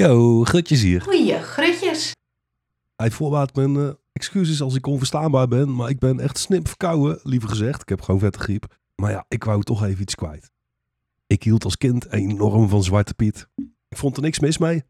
Yo, Grutjes hier. Goeie grutjes. Uit voorbaat mijn eh, excuses als ik onverstaanbaar ben, maar ik ben echt snip verkouden, liever gezegd. Ik heb gewoon vette griep. Maar ja, ik wou toch even iets kwijt. Ik hield als kind enorm van Zwarte Piet. Ik vond er niks mis mee.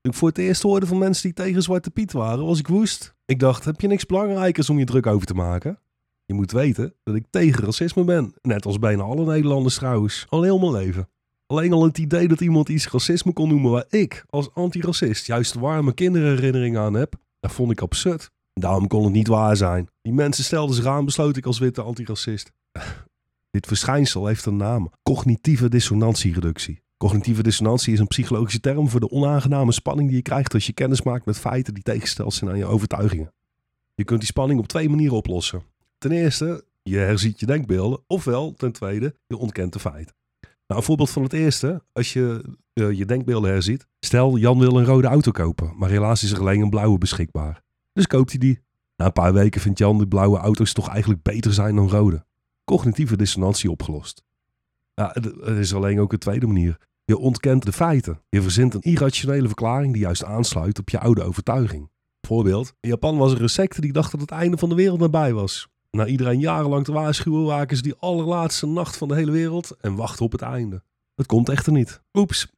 Toen ik voor het eerst hoorde van mensen die tegen Zwarte Piet waren, was ik woest. Ik dacht, heb je niks belangrijkers om je druk over te maken? Je moet weten dat ik tegen racisme ben. Net als bijna alle Nederlanders trouwens. Al heel mijn leven. Alleen al het idee dat iemand iets racisme kon noemen waar ik als antiracist juist warme kinderherinneringen aan heb, dat vond ik absurd. Daarom kon het niet waar zijn. Die mensen stelden zich aan, besloot ik als witte antiracist. Dit verschijnsel heeft een naam: cognitieve dissonantiereductie. Cognitieve dissonantie is een psychologische term voor de onaangename spanning die je krijgt als je kennis maakt met feiten die tegengesteld zijn aan je overtuigingen. Je kunt die spanning op twee manieren oplossen. Ten eerste, je herziet je denkbeelden, ofwel ten tweede, je ontkent de feiten. Nou, een voorbeeld van het eerste, als je uh, je denkbeelden herziet. Stel, Jan wil een rode auto kopen, maar helaas is er alleen een blauwe beschikbaar. Dus koopt hij die. Na een paar weken vindt Jan de blauwe auto's toch eigenlijk beter zijn dan rode. Cognitieve dissonantie opgelost. Ja, er is alleen ook een tweede manier. Je ontkent de feiten. Je verzint een irrationele verklaring die juist aansluit op je oude overtuiging. Voorbeeld, in Japan was er een secte die dacht dat het einde van de wereld nabij was. Na iedereen jarenlang te waarschuwen waken ze die allerlaatste nacht van de hele wereld en wachten op het einde. Het komt echter niet. Oeps.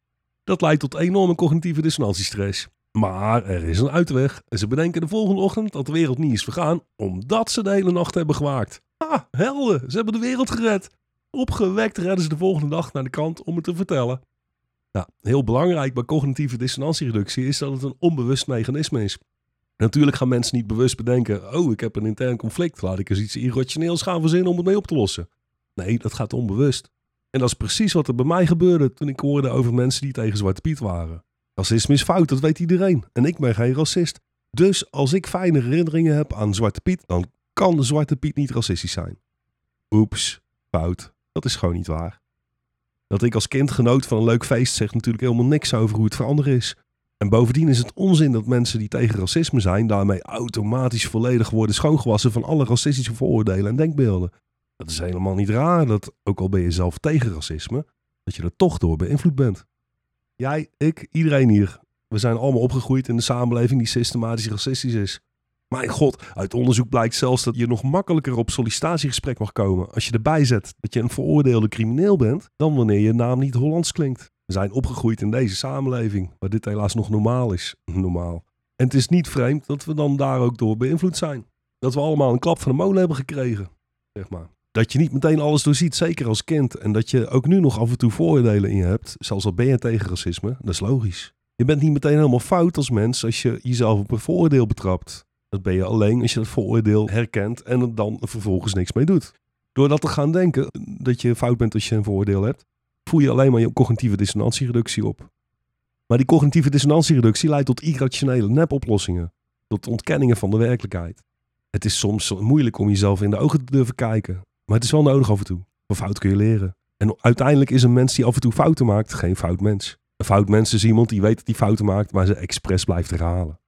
Dat leidt tot enorme cognitieve dissonantiestress. Maar er is een uitweg en ze bedenken de volgende ochtend dat de wereld niet is vergaan omdat ze de hele nacht hebben gewaakt. Ha, helden, ze hebben de wereld gered. Opgewekt redden ze de volgende dag naar de kant om het te vertellen. Nou, heel belangrijk bij cognitieve dissonantiereductie is dat het een onbewust mechanisme is. Natuurlijk gaan mensen niet bewust bedenken: oh, ik heb een intern conflict, laat ik eens iets irrationeels gaan verzinnen om het mee op te lossen. Nee, dat gaat onbewust. En dat is precies wat er bij mij gebeurde toen ik hoorde over mensen die tegen Zwarte Piet waren. Racisme is fout, dat weet iedereen. En ik ben geen racist. Dus als ik fijne herinneringen heb aan Zwarte Piet, dan kan Zwarte Piet niet racistisch zijn. Oeps, fout. Dat is gewoon niet waar. Dat ik als kind genoot van een leuk feest zegt natuurlijk helemaal niks over hoe het veranderen is. En bovendien is het onzin dat mensen die tegen racisme zijn, daarmee automatisch volledig worden schoongewassen van alle racistische vooroordelen en denkbeelden. Dat is helemaal niet raar dat, ook al ben je zelf tegen racisme, dat je er toch door beïnvloed bent. Jij, ik, iedereen hier. We zijn allemaal opgegroeid in een samenleving die systematisch racistisch is. Mijn god, uit onderzoek blijkt zelfs dat je nog makkelijker op sollicitatiegesprek mag komen als je erbij zet dat je een veroordeelde crimineel bent, dan wanneer je naam niet Hollands klinkt. We zijn opgegroeid in deze samenleving, waar dit helaas nog normaal is. Normaal. En het is niet vreemd dat we dan daar ook door beïnvloed zijn. Dat we allemaal een klap van de molen hebben gekregen, zeg maar. Dat je niet meteen alles doorziet, zeker als kind. En dat je ook nu nog af en toe vooroordelen in je hebt, zelfs al ben je tegen racisme, dat is logisch. Je bent niet meteen helemaal fout als mens als je jezelf op een vooroordeel betrapt. Dat ben je alleen als je dat vooroordeel herkent en er dan vervolgens niks mee doet. Door dat te gaan denken dat je fout bent als je een vooroordeel hebt, voer je alleen maar je cognitieve dissonantiereductie op. Maar die cognitieve dissonantiereductie leidt tot irrationele nepoplossingen, tot ontkenningen van de werkelijkheid. Het is soms moeilijk om jezelf in de ogen te durven kijken, maar het is wel nodig af en toe. Van fout kun je leren. En uiteindelijk is een mens die af en toe fouten maakt geen fout mens. Een fout mens is iemand die weet dat hij fouten maakt, maar ze expres blijft herhalen.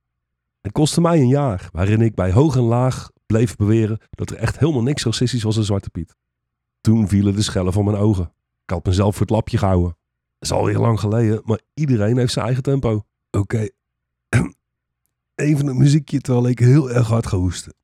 Het kostte mij een jaar waarin ik bij hoog en laag bleef beweren dat er echt helemaal niks racistisch was aan Zwarte Piet. Toen vielen de schellen van mijn ogen. Ik had mezelf voor het lapje gehouden. Dat is alweer lang geleden, maar iedereen heeft zijn eigen tempo. Oké, even een muziekje terwijl ik heel erg hard ga hoesten.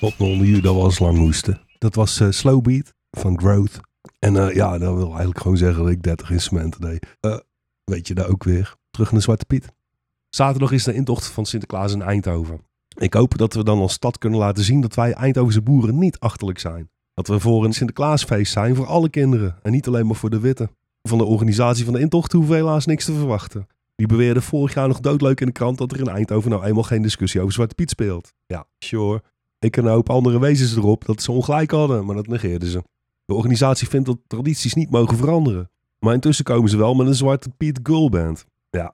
Wat onder jullie dat was lang moesten. Dat was uh, Slow Beat van Growth. En uh, ja, dat wil eigenlijk gewoon zeggen dat ik 30 instrumenten deed. Uh, weet je daar ook weer. Terug naar Zwarte Piet. Zaterdag is de intocht van Sinterklaas in Eindhoven. Ik hoop dat we dan als stad kunnen laten zien dat wij Eindhovense boeren niet achterlijk zijn. Dat we voor een Sinterklaasfeest zijn voor alle kinderen en niet alleen maar voor de witte. Van de organisatie van de intocht hoeven we helaas niks te verwachten. Die beweerde vorig jaar nog doodleuk in de krant dat er in Eindhoven nou eenmaal geen discussie over Zwarte Piet speelt. Ja, sure. Ik en een hoop andere wezens erop dat ze ongelijk hadden, maar dat negeerden ze. De organisatie vindt dat tradities niet mogen veranderen. Maar intussen komen ze wel met een Zwarte Piet Girlband. Ja,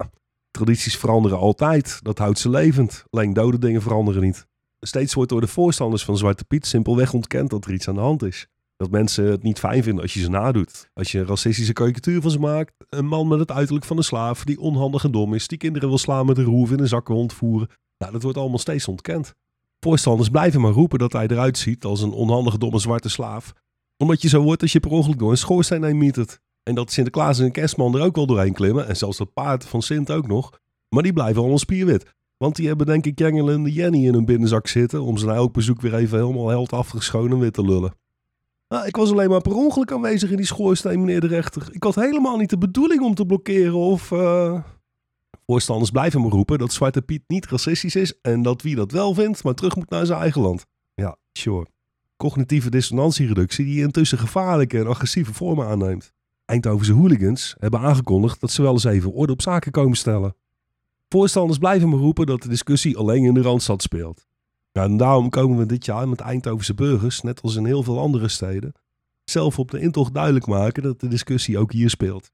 tradities veranderen altijd. Dat houdt ze levend. Alleen dode dingen veranderen niet. Steeds wordt door de voorstanders van Zwarte Piet simpelweg ontkend dat er iets aan de hand is. Dat mensen het niet fijn vinden als je ze nadoet. Als je een racistische karikatuur van ze maakt. Een man met het uiterlijk van een slaaf die onhandig en dom is. Die kinderen wil slaan met een roef in een zakkenhond voeren. Nou, dat wordt allemaal steeds ontkend. Voorstanders blijven maar roepen dat hij eruit ziet als een onhandige domme zwarte slaaf. Omdat je zo wordt als je per ongeluk door een schoorsteen heen mietert. En dat Sinterklaas en Kerstman er ook wel doorheen klimmen. En zelfs dat paard van Sint ook nog. Maar die blijven allemaal spierwit. Want die hebben denk ik Jengel en de Jenny in hun binnenzak zitten. Om ze na elk bezoek weer even helemaal held afgeschoon en wit te lullen. Nou, ik was alleen maar per ongeluk aanwezig in die schoorsteen, meneer de rechter. Ik had helemaal niet de bedoeling om te blokkeren of... Uh... Voorstanders blijven me roepen dat Zwarte Piet niet racistisch is en dat wie dat wel vindt, maar terug moet naar zijn eigen land. Ja, sure. Cognitieve dissonantiereductie die intussen gevaarlijke en agressieve vormen aanneemt. Eindhovense hooligans hebben aangekondigd dat ze wel eens even orde op zaken komen stellen. Voorstanders blijven me roepen dat de discussie alleen in de Randstad speelt. En daarom komen we dit jaar met Eindhovense burgers, net als in heel veel andere steden, zelf op de intocht duidelijk maken dat de discussie ook hier speelt.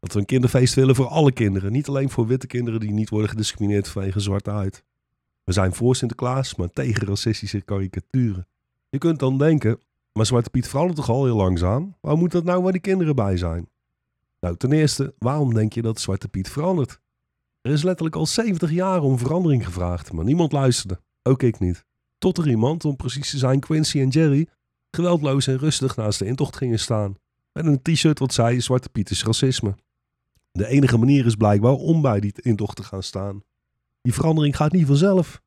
Dat we een kinderfeest willen voor alle kinderen, niet alleen voor witte kinderen die niet worden gediscrimineerd vanwege zwarte huid. We zijn voor Sinterklaas, maar tegen racistische karikaturen. Je kunt dan denken, maar Zwarte Piet verandert toch al heel langzaam? Waar moet dat nou waar die kinderen bij zijn? Nou, ten eerste, waarom denk je dat Zwarte Piet verandert? Er is letterlijk al 70 jaar om verandering gevraagd, maar niemand luisterde. Ook ik niet. Tot er iemand, om precies te zijn Quincy en Jerry, geweldloos en rustig naast de intocht gingen staan. Met een t-shirt wat zei Zwarte Piet is racisme. De enige manier is blijkbaar om bij die intocht te gaan staan. Die verandering gaat niet vanzelf.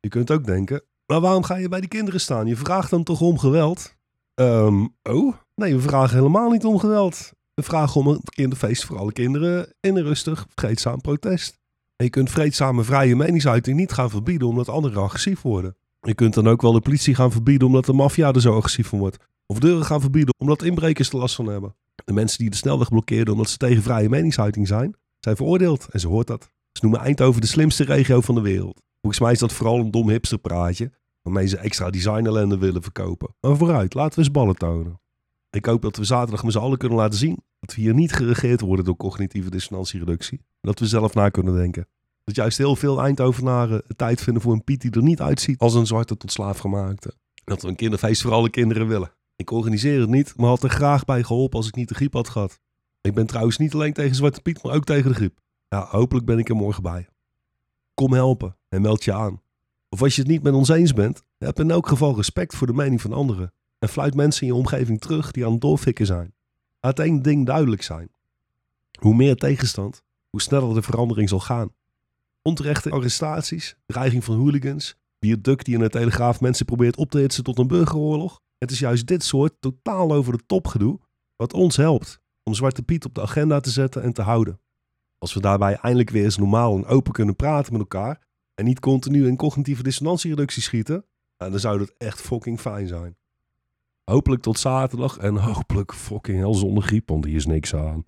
Je kunt ook denken, maar waarom ga je bij die kinderen staan? Je vraagt dan toch om geweld? Um, oh, nee, we vragen helemaal niet om geweld. We vragen om een kinderfeest voor alle kinderen in een rustig, vreedzaam protest. En je kunt vreedzame, vrije meningsuiting niet gaan verbieden omdat anderen agressief worden. Je kunt dan ook wel de politie gaan verbieden omdat de maffia er zo agressief van wordt. Of deuren gaan verbieden omdat inbrekers er last van hebben. De mensen die de snelweg blokkeerden omdat ze tegen vrije meningsuiting zijn, zijn veroordeeld. En ze hoort dat. Ze noemen Eindhoven de slimste regio van de wereld. Volgens mij is dat vooral een dom hipsterpraatje waarmee ze extra designellende willen verkopen. Maar vooruit, laten we eens ballen tonen. Ik hoop dat we zaterdag met z'n allen kunnen laten zien dat we hier niet geregeerd worden door cognitieve dissonantiereductie. Dat we zelf na kunnen denken. Dat juist heel veel Eindhovenaren tijd vinden voor een Piet die er niet uitziet als een zwarte tot slaaf gemaakte. Dat we een kinderfeest voor alle kinderen willen. Ik organiseer het niet, maar had er graag bij geholpen als ik niet de griep had gehad. Ik ben trouwens niet alleen tegen Zwarte Piet, maar ook tegen de griep. Ja, hopelijk ben ik er morgen bij. Kom helpen en meld je aan. Of als je het niet met ons eens bent, heb in elk geval respect voor de mening van anderen. En fluit mensen in je omgeving terug die aan het doorfikken zijn. Laat één ding duidelijk zijn. Hoe meer tegenstand, hoe sneller de verandering zal gaan. Onterechte arrestaties, dreiging van hooligans, viaduct die in de Telegraaf mensen probeert op te hitsen tot een burgeroorlog. Het is juist dit soort totaal over de top gedoe wat ons helpt om Zwarte Piet op de agenda te zetten en te houden. Als we daarbij eindelijk weer eens normaal en open kunnen praten met elkaar en niet continu in cognitieve dissonantiereductie schieten, dan zou dat echt fucking fijn zijn. Hopelijk tot zaterdag en hopelijk fucking hel zonder griep, want hier is niks aan.